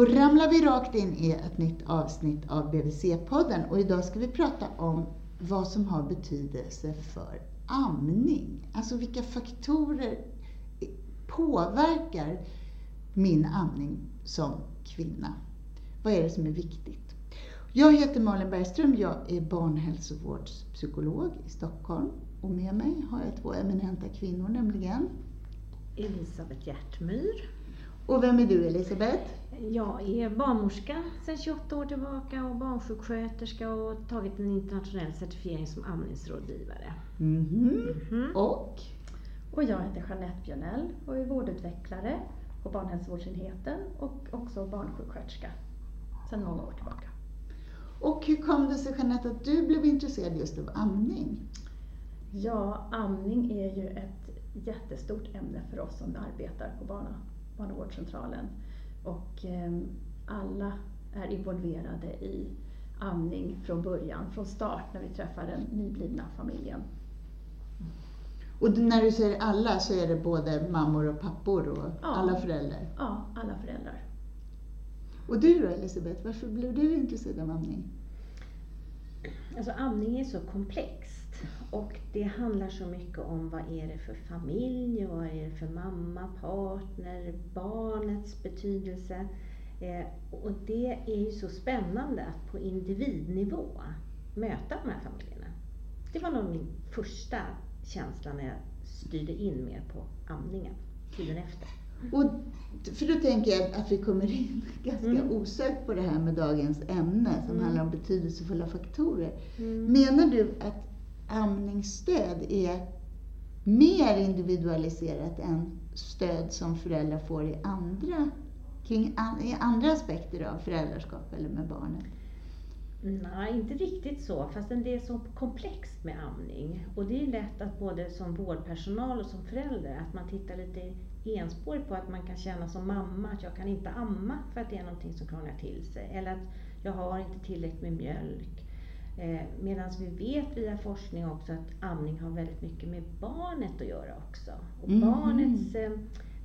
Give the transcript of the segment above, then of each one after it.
Då ramlar vi rakt in i ett nytt avsnitt av BVC-podden och idag ska vi prata om vad som har betydelse för amning. Alltså vilka faktorer påverkar min amning som kvinna? Vad är det som är viktigt? Jag heter Malin Bergström, jag är barnhälsovårdspsykolog i Stockholm och med mig har jag två eminenta kvinnor nämligen Elisabeth Hjärtmyr. Och vem är du Elisabeth? Jag är barnmorska sedan 28 år tillbaka och barnsjuksköterska och tagit en internationell certifiering som amningsrådgivare. Mm -hmm. Mm -hmm. Och? Och jag heter Jeanette Björnell och är vårdutvecklare på barnhälsovårdsenheten och också barnsjuksköterska sedan många år tillbaka. Och hur kom det sig Jeanette att du blev intresserad just av amning? Ja, amning är ju ett jättestort ämne för oss som arbetar på barna, barnavårdscentralen. Och eh, alla är involverade i amning från början, från start när vi träffar den nyblivna familjen. Och när du säger alla så är det både mammor och pappor och ja. alla föräldrar? Ja, alla föräldrar. Och du då Elisabeth, varför blev du intresserad av amning? Alltså amning är så komplext och det handlar så mycket om vad är det för familj, vad är det för mamma, partner, barnets betydelse. Eh, och det är ju så spännande att på individnivå möta de här familjerna. Det var nog min första känsla när jag styrde in mer på amningen tiden efter. Och, för då tänker jag att vi kommer in ganska mm. osökt på det här med dagens ämne som mm. handlar om betydelsefulla faktorer. Mm. Menar du att amningsstöd är mer individualiserat än stöd som föräldrar får i andra, kring, i andra aspekter av föräldraskap eller med barnet? Nej, inte riktigt så. Fast det är så komplext med amning. Och det är lätt att både som vårdpersonal och som förälder, att man tittar lite enspårigt på att man kan känna som mamma att jag kan inte amma för att det är någonting som krånglar till sig. Eller att jag har inte tillräckligt med mjölk. Eh, Medan vi vet via forskning också att amning har väldigt mycket med barnet att göra också. Och mm. Barnets eh,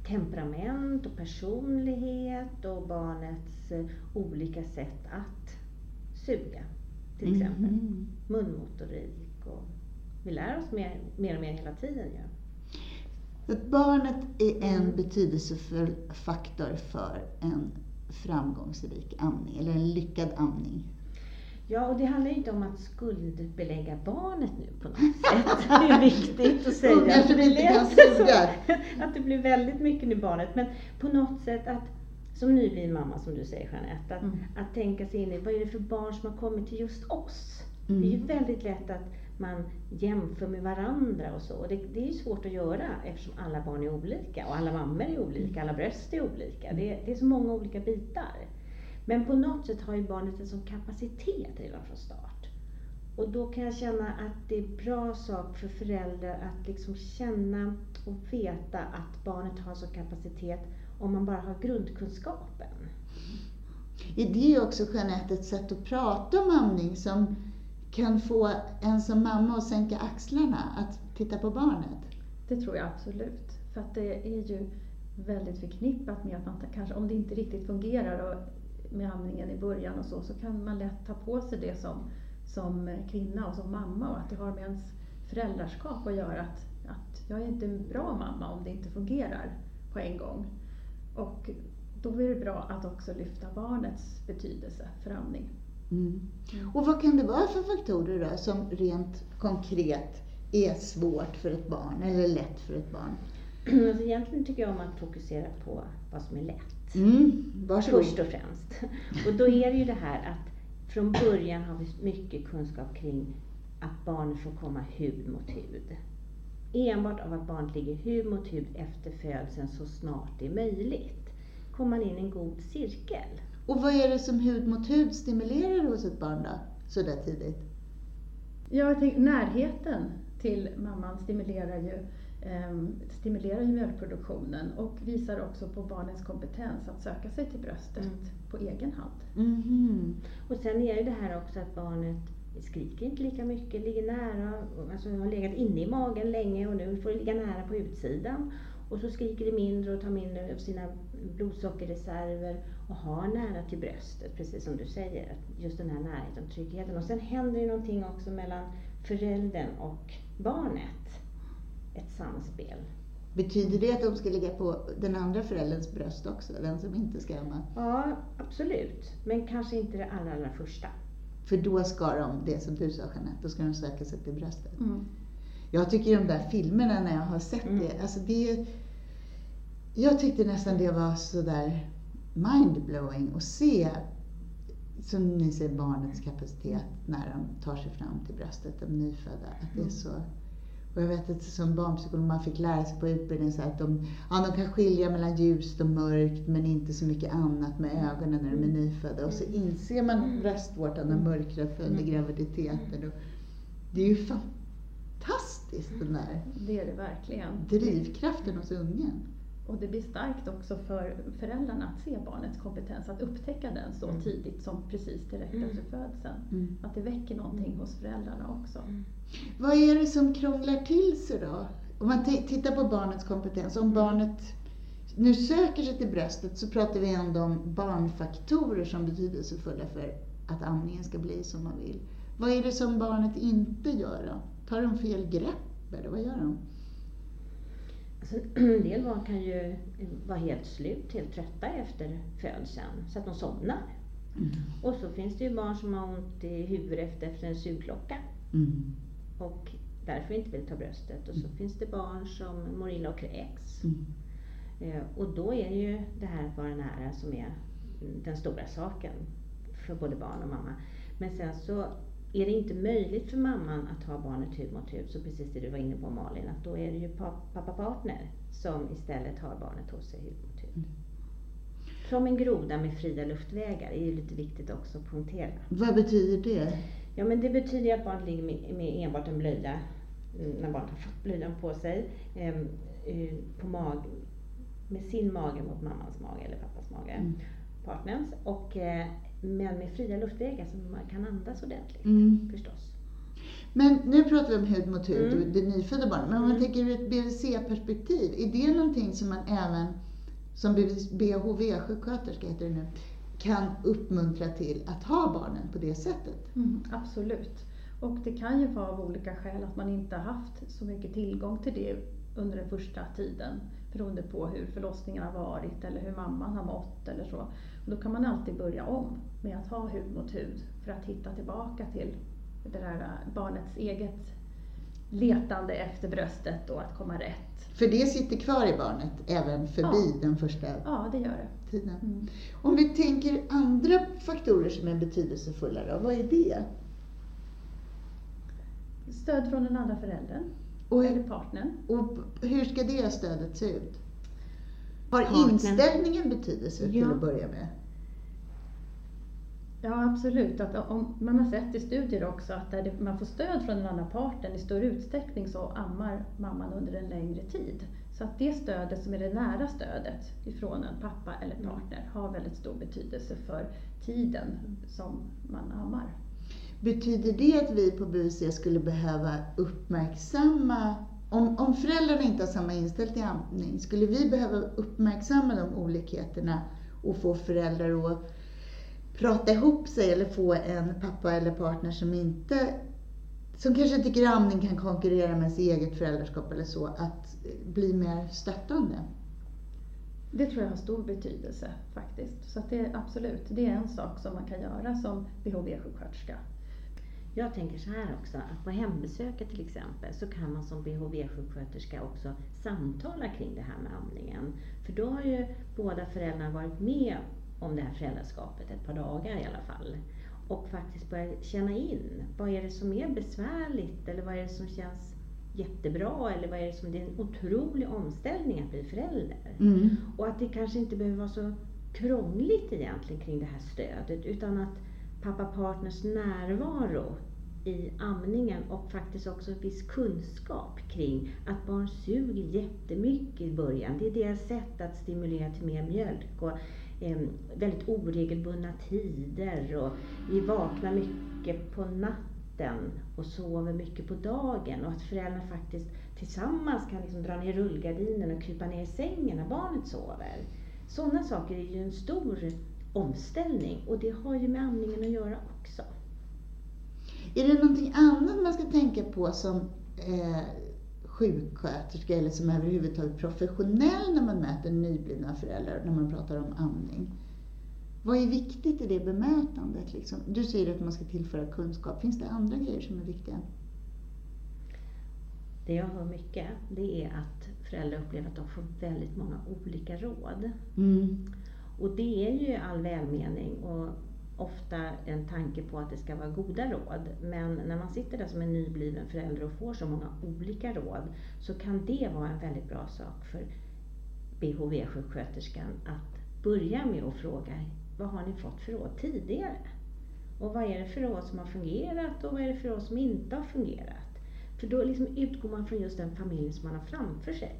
temperament och personlighet och barnets eh, olika sätt att suga till mm. exempel. Mm. Munmotorik och vi lär oss mer, mer och mer hela tiden ju. Att barnet är en mm. betydelsefull faktor för en framgångsrik amning, eller en lyckad amning. Ja, och det handlar ju inte om att skuldbelägga barnet nu på något sätt. Det är viktigt att säga. Ungar som inte kan suga. Att det blir väldigt mycket nu barnet. Men på något sätt att, som nybliven mamma som du säger Jeanette, att, mm. att tänka sig in i vad är det för barn som har kommit till just oss? Mm. Det är ju mm. väldigt lätt att man jämför med varandra och så. Och det, det är ju svårt att göra eftersom alla barn är olika och alla mammor är olika, alla bröst är olika. Det, det är så många olika bitar. Men på något sätt har ju barnet en sån kapacitet redan från start. Och då kan jag känna att det är en bra sak för föräldrar att liksom känna och veta att barnet har sån kapacitet om man bara har grundkunskapen. Är det också Jeanette ett sätt att prata om amning som kan få en som mamma att sänka axlarna, att titta på barnet? Det tror jag absolut. För att det är ju väldigt förknippat med att man kanske, om det inte riktigt fungerar och med amningen i början och så, så kan man lätt ta på sig det som, som kvinna och som mamma och att det har med ens föräldraskap att göra. Att, att jag är inte en bra mamma om det inte fungerar på en gång. Och då är det bra att också lyfta barnets betydelse för amning. Mm. Och vad kan det vara för faktorer då som rent konkret är svårt för ett barn eller lätt för ett barn? Alltså egentligen tycker jag om att fokusera på vad som är lätt. Mm. Först och främst. Och då är det ju det här att från början har vi mycket kunskap kring att barnet får komma hud mot hud. Enbart av att barnet ligger hud mot hud efter födseln så snart det är möjligt kommer man in i en god cirkel. Och vad är det som hud mot hud stimulerar hos ett barn då, så där tidigt? Jag tänker, närheten till mamman stimulerar ju, eh, stimulerar ju mjölkproduktionen och visar också på barnens kompetens att söka sig till bröstet mm. på egen hand. Mm. Och sen är det här också att barnet skriker inte lika mycket, ligger nära, alltså har legat inne i magen länge och nu får det ligga nära på utsidan. Och så skriker det mindre och tar mindre av sina blodsockerreserver och har nära till bröstet, precis som du säger. Just den här närheten och tryggheten. Och sen händer det någonting också mellan föräldern och barnet. Ett samspel. Betyder det att de ska ligga på den andra förälderns bröst också, den som inte ska amma? Ja, absolut. Men kanske inte det allra, allra första. För då ska de, det som du sa Jeanette, då ska de söka sig till bröstet. Mm. Jag tycker de där filmerna när jag har sett Mm. det, alltså det... Jag tyckte nästan det var sådär mindblowing att se, som ni säger, barnets kapacitet när de tar sig fram till bröstet, de nyfödda. Att det är Mm. så... Och jag vet att som barnpsykolog man fick lära sig på utbildningen så att de, ja, de kan skilja mellan ljust och mörkt men inte så mycket annat med ögonen när de är nyfödda. Och så inser man bröstvårtan och mörkret under graviditeten. Det är ju fantastiskt den där Det är det verkligen. drivkraften hos ungen. Och det blir starkt också för föräldrarna att se barnets kompetens, att upptäcka den så Mm. tidigt som precis direkt Mm. efter födseln. Att det väcker någonting hos föräldrarna också. Vad är det som krånglar till sig då? Om man tittar på barnets kompetens, om barnet nu söker sig till bröstet så pratar vi ändå om barnfaktorer som betydelsefulla för att amningen ska bli som man vill. Vad är det som barnet inte gör då? Tar de fel grepp eller vad gör de? Alltså, en del barn kan ju vara helt slut, helt trötta efter födseln, så att de somnar. Och så finns det ju barn som har ont i huvudet efter, efter en sugklocka Mm. Och därför inte vill ta bröstet. Och så finns det barn som mår illa och kräks. Mm. Eh, Och då är det ju det här att vara nära som är mm, den stora saken för både barn och mamma. Men sen så är det inte möjligt för mamman att ha barnet hud mot hud, så precis det du var inne på Malin, att då är det ju pa- pappa-partner som istället har barnet hos sig hud mot hud. Mm. Som en groda med fria luftvägar, är ju lite viktigt också att poängtera. Vad betyder det? Ja men det betyder ju att barnet ligger med, med enbart en blöja, mm, när barnet har fått blöjan på sig, em, eh, på mag, med sin mage mot mammans mage eller pappas mage, Mm. partnerns. Och, eh, men med fria luftvägar så man kan andas ordentligt Mm. förstås. Men nu pratar vi om hud mot hud Mm. och det nyfödda barnet. Men om man Mm. tänker ur ett BVC-perspektiv, är det någonting som man även som BHV-sjuksköterska heter det nu, kan uppmuntra till att ha barnen på det sättet? Mm, absolut. Och det kan ju vara av olika skäl att man inte har haft så mycket tillgång till det under den första tiden. Beroende på hur förlossningen har varit eller hur mamman har mått eller så. Och då kan man alltid börja om med att ha hud mot hud för att hitta tillbaka till det där eh, barnets eget letande efter bröstet och att komma rätt. För det sitter kvar i barnet även förbi Ja. den första Ja, det gör det. tiden. Mm. Om vi tänker andra faktorer som är betydelsefulla då, vad är det? Stöd från den andra föräldern Och, eller partnern. och hur ska det stödet se ut? Har Partnern. inställningen betydelse till Ja. att börja med? Ja absolut, att om, man har sett i studier också att där man får stöd från den andra parten i större utsträckning så ammar mamman under en längre tid. Så att det stödet som är det nära stödet ifrån en pappa eller Mm. partner har väldigt stor betydelse för tiden som man ammar. Betyder det att vi på BVC skulle behöva uppmärksamma, om, om föräldrarna inte har samma inställning till amning, skulle vi behöva uppmärksamma de olikheterna och få föräldrar att prata ihop sig eller få en pappa eller partner som inte som kanske tycker amning kan konkurrera med ens eget föräldraskap eller så, att bli mer stöttande. Det tror jag har stor betydelse faktiskt. Så att det är absolut, det är en sak som man kan göra som BHV-sjuksköterska. Jag tänker så här också, att på hembesöket till exempel så kan man som BHV-sjuksköterska också samtala kring det här med amningen. För då har ju båda föräldrarna varit med om det här föräldraskapet ett par dagar i alla fall. Och faktiskt börja känna in, vad är det som är besvärligt eller vad är det som känns jättebra eller vad är det som det är en otrolig omställning att bli förälder. Mm. Och att det kanske inte behöver vara så krångligt egentligen kring det här stödet utan att pappa-partners närvaro i amningen och faktiskt också viss kunskap kring att barn suger jättemycket i början. Det är deras sätt att stimulera till mer mjölk och Ehm, väldigt oregelbundna tider och vi vaknar mycket på natten och sover mycket på dagen och att föräldrarna faktiskt tillsammans kan liksom dra ner rullgardinen och krypa ner i sängen när barnet sover. Sådana saker är ju en stor omställning och det har ju med amningen att göra också. Är det någonting annat man ska tänka på som eh, sjuksköterska eller som överhuvudtaget professionell när man möter nyblivna föräldrar när man pratar om amning? Vad är viktigt i det bemötandet? Liksom? Du säger att man ska tillföra kunskap. Finns det andra grejer som är viktiga? Det jag hör mycket, det är att föräldrar upplever att de får väldigt många olika råd. Mm. Och det är ju all välmening och ofta en tanke på att det ska vara goda råd. Men när man sitter där som en nybliven förälder och får så många olika råd så kan det vara en väldigt bra sak för BHV-sjuksköterskan att börja med att fråga vad har ni fått för råd tidigare? Och vad är det för råd som har fungerat och vad är det för råd som inte har fungerat? För då liksom utgår man från just den familj som man har framför sig.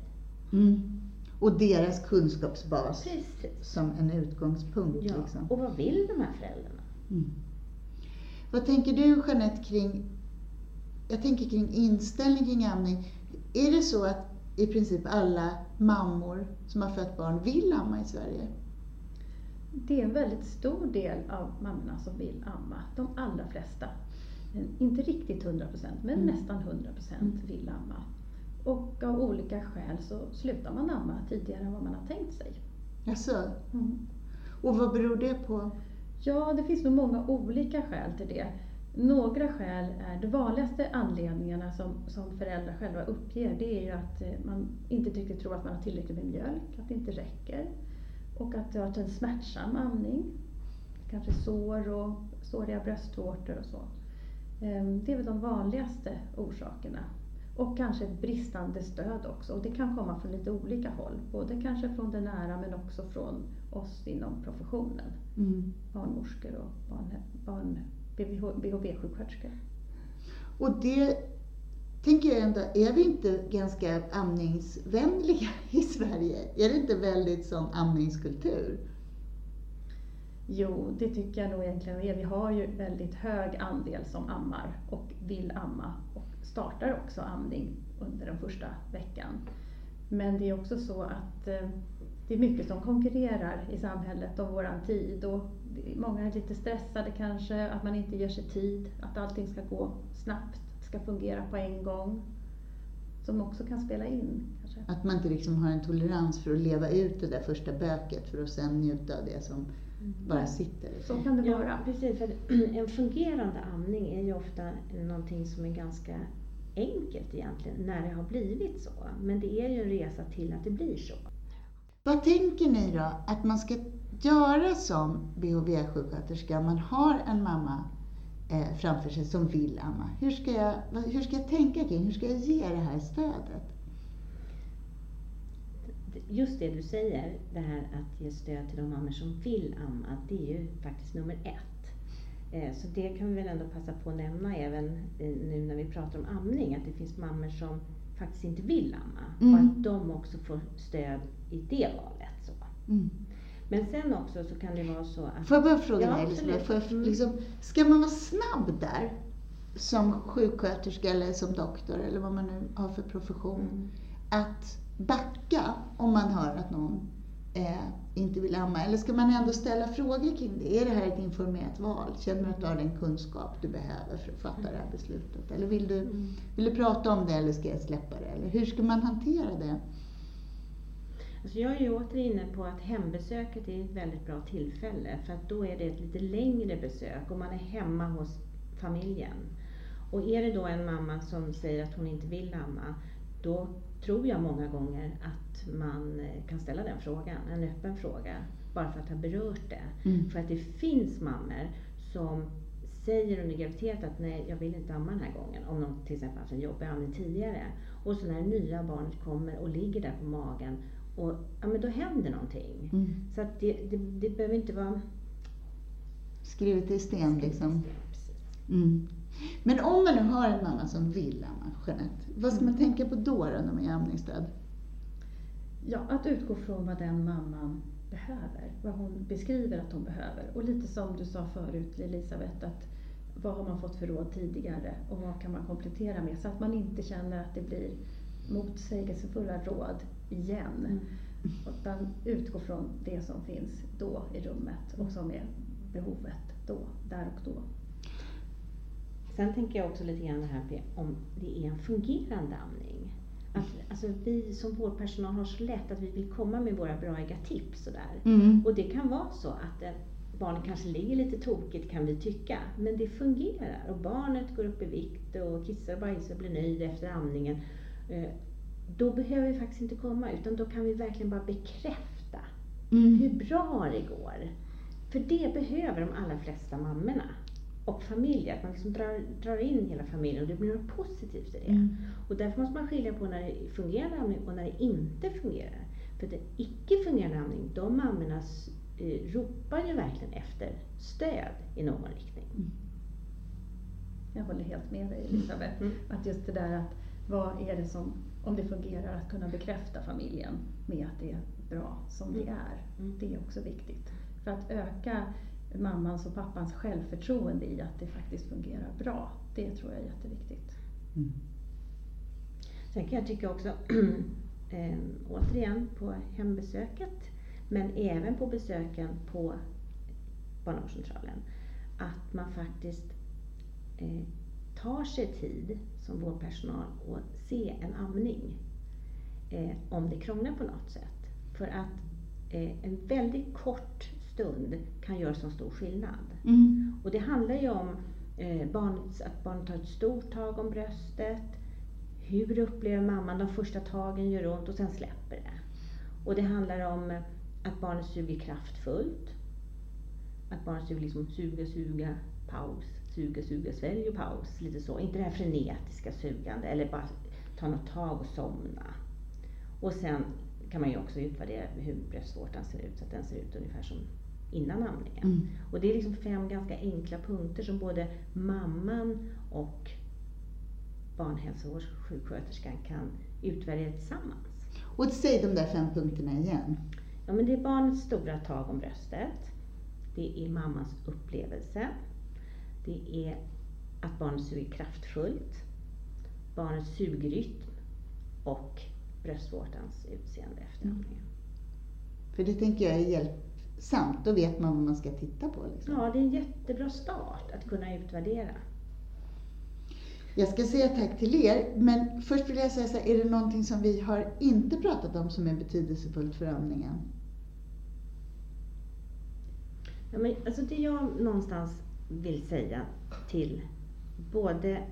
Mm. Och deras kunskapsbas Precis. som en utgångspunkt. Ja. Liksom. Och vad vill de här föräldrarna? Mm. Vad tänker du Jeanette kring, jag tänker kring inställning kring amning. Är det så att i princip alla mammor som har fött barn vill amma i Sverige? Det är en väldigt stor del av mammorna som vill amma, de allra flesta. Inte riktigt 100 procent, men Mm. nästan 100 procent Mm. vill amma. Och av olika skäl så slutar man amma tidigare än vad man har tänkt sig. Jaså? Och vad beror det på? Ja, det finns nog många olika skäl till det. Några skäl är, de vanligaste anledningarna som, som föräldrar själva uppger, det är ju att eh, man inte riktigt tror att man har tillräckligt med mjölk, att det inte räcker. Och att det har varit en smärtsam amning. Kanske sår och såriga bröstvårtor och så. Ehm, Det är väl de vanligaste orsakerna. Och kanske ett bristande stöd också. Och det kan komma från lite olika håll. Både kanske från det nära men också från oss inom professionen. Mm. Barnmorskor och barn, barn, BHV-sjuksköterskor. Och det tänker jag ändå, är vi inte ganska amningsvänliga i Sverige? Är det inte väldigt sån amningskultur? Jo, det tycker jag nog egentligen är. Vi har ju väldigt hög andel som ammar och vill amma startar också amning under den första veckan. Men det är också så att eh, det är mycket som konkurrerar i samhället om våran tid och många är lite stressade kanske, att man inte ger sig tid, att allting ska gå snabbt, ska fungera på en gång. Som också kan spela in kanske. Att man inte liksom har en tolerans för att leva ut det där första böket för att sen njuta av det som bara sitter. Så kan det Ja, vara. precis. För en fungerande amning är ju ofta någonting som är ganska enkelt egentligen, när det har blivit så. Men det är ju en resa till att det blir så. Vad tänker ni då att man ska göra som BHV-sjuksköterska? Man har en mamma eh, framför sig som vill amma. Hur ska, jag, hur ska jag tänka kring, hur ska jag ge det här stödet? Just det du säger, det här att ge stöd till de mammor som vill amma, det är ju faktiskt nummer ett. Eh, Så det kan vi väl ändå passa på att nämna även eh, nu när vi pratar om amning, att det finns mammor som faktiskt inte vill amma Mm. och att de också får stöd i det valet. Så. Mm. Men sen också så kan det vara så att Får jag bara fråga Ja, dig Elisabeth, får jag, Mm. liksom, ska man vara snabb där? Som sjuksköterska eller som doktor eller vad man nu har för profession. Mm. Att backa om man hör att någon eh, inte vill amma? Eller ska man ändå ställa frågor kring det? Är det här ett informerat val? Känner du att du har den kunskap du behöver för att fatta det här beslutet? Eller vill du, Mm. vill du prata om det eller ska jag släppa det? Eller hur ska man hantera det? Alltså jag är ju åter inne på att hembesöket är ett väldigt bra tillfälle för att då är det ett lite längre besök och man är hemma hos familjen. Och är det då en mamma som säger att hon inte vill amma, då tror jag många gånger att man eh, kan ställa den frågan, en öppen fråga, bara för att ha berört det. Mm. För att det finns mammor som säger under graviditet att nej, jag vill inte amma den här gången. Om de till exempel haft en jobbig amning tidigare. Och så när det nya barnet kommer och ligger där på magen, och, ja, men då händer någonting. Mm. Så att det, det, det behöver inte vara... Skrivet i sten liksom. Precis. Mm. Men om man nu har en mamma som vill amma, Jeanette, vad ska man Mm. tänka på då, då när man ger amningsstöd? Ja, att utgå från vad den mamman behöver, vad hon beskriver att hon behöver. Och lite som du sa förut Elisabeth, att, vad har man fått för råd tidigare och vad kan man komplettera med så att man inte känner att det blir motsägelsefulla råd igen. Mm. Utan utgå från det som finns då i rummet och som är behovet då, där och då. Sen tänker jag också lite grann det här om det är en fungerande amning. Att, alltså, vi som vårdpersonal har så lätt att vi vill komma med våra braiga tips. Och, där. Mm. och det kan vara så att eh, barnet kanske ligger lite tokigt kan vi tycka, men det fungerar och barnet går upp i vikt och kissar och bajsar och blir nöjd efter amningen. Eh, då behöver vi faktiskt inte komma utan då kan vi verkligen bara bekräfta mm. hur bra det går. För det behöver de allra flesta mammorna och familjer, att man liksom drar, drar in hela familjen och det blir något positivt i det. Mm. Och därför måste man skilja på när det fungerar amning och när det inte fungerar. För det icke fungerande amning, de mammorna eh, ropar ju verkligen efter stöd i någon riktning. Mm. Jag håller helt med dig Elisabeth. Mm. Att just det där att vad är det som, om det fungerar, att kunna bekräfta familjen med att det är bra som det mm. är. Mm. Det är också viktigt. För att öka mammans och pappans självförtroende i att det faktiskt fungerar bra. Det tror jag är jätteviktigt. Mm. Sen kan jag tycka också, äh, återigen på hembesöket, men även på besöken på barnavårdscentralen, att man faktiskt eh, tar sig tid som vårdpersonal och se en amning eh, om det krånglar på något sätt. För att eh, en väldigt kort stund kan göra så stor skillnad. Mm. Och det handlar ju om eh, barnet, att barnet tar ett stort tag om bröstet, hur upplever mamman de första tagen gör ont och sen släpper det. Och det handlar om att barnet suger kraftfullt, att barnet suger liksom suga, suga, paus, suga, suga, svälj och paus. Lite så. Inte det här frenetiska sugande eller bara ta något tag och somna. Och sen kan man ju också utvärdera hur bröstvårtan ser ut, så att den ser ut ungefär som innan amningen. Mm. Och det är liksom fem ganska enkla punkter som både mamman och barnhälsovårdssjuksköterskan kan utvärdera tillsammans. Och säg de där fem punkterna igen. Ja, men det är barnets stora tag om bröstet. Det är mammans upplevelse. Det är att barnet suger kraftfullt. Barnets sugrytm och bröstvårtans utseende efter amningen. Mm. För det tänker jag är hjälpsamt. Då vet man vad man ska titta på. Liksom. Ja, det är en jättebra start att kunna utvärdera. Jag ska säga tack till er, men först vill jag säga så här, är det någonting som vi har inte pratat om som är betydelsefullt för amningen? Ja, men alltså det jag någonstans vill säga till både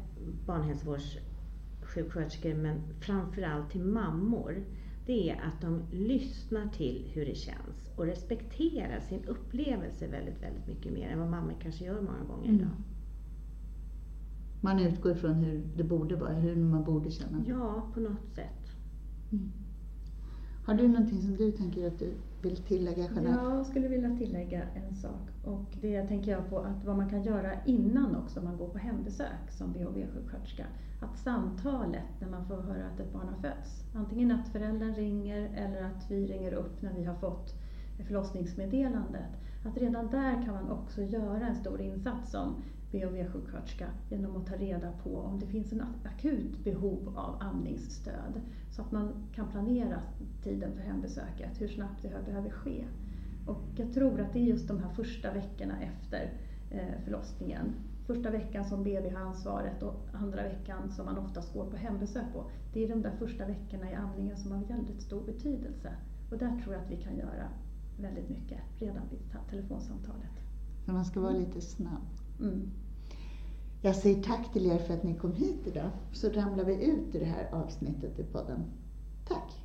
barnhälsovårdssjuksköterskor men framförallt till mammor, det är att de lyssnar till hur det känns och respekterar sin upplevelse väldigt, väldigt mycket mer än vad mammor kanske gör många gånger mm. idag. Man utgår ifrån hur det borde vara, hur man borde känna. Ja, på något sätt. Mm. Har du någonting som du tänker att du vill tillägga Jeanette? Ja, jag skulle vilja tillägga en sak. Och det tänker jag på att vad man kan göra innan också, om man går på hembesök som BHV-sjuksköterska. Att samtalet när man får höra att ett barn har fötts, antingen att föräldern ringer eller att vi ringer upp när vi har fått förlossningsmeddelandet. Att redan där kan man också göra en stor insats som BHV-sjuksköterska genom att ta reda på om det finns en akut behov av amningsstöd. Så att man kan planera tiden för hembesöket, hur snabbt det behöver ske. Och jag tror att det är just de här första veckorna efter eh, förlossningen. Första veckan som BB har ansvaret och andra veckan som man oftast går på hembesök på. Det är de där första veckorna i amningen som har väldigt stor betydelse. Och där tror jag att vi kan göra väldigt mycket redan vid telefonsamtalet. Så man ska vara lite snabb. Mm. Jag säger tack till er för att ni kom hit idag. Så ramlar vi ut i det här avsnittet i podden. Tack!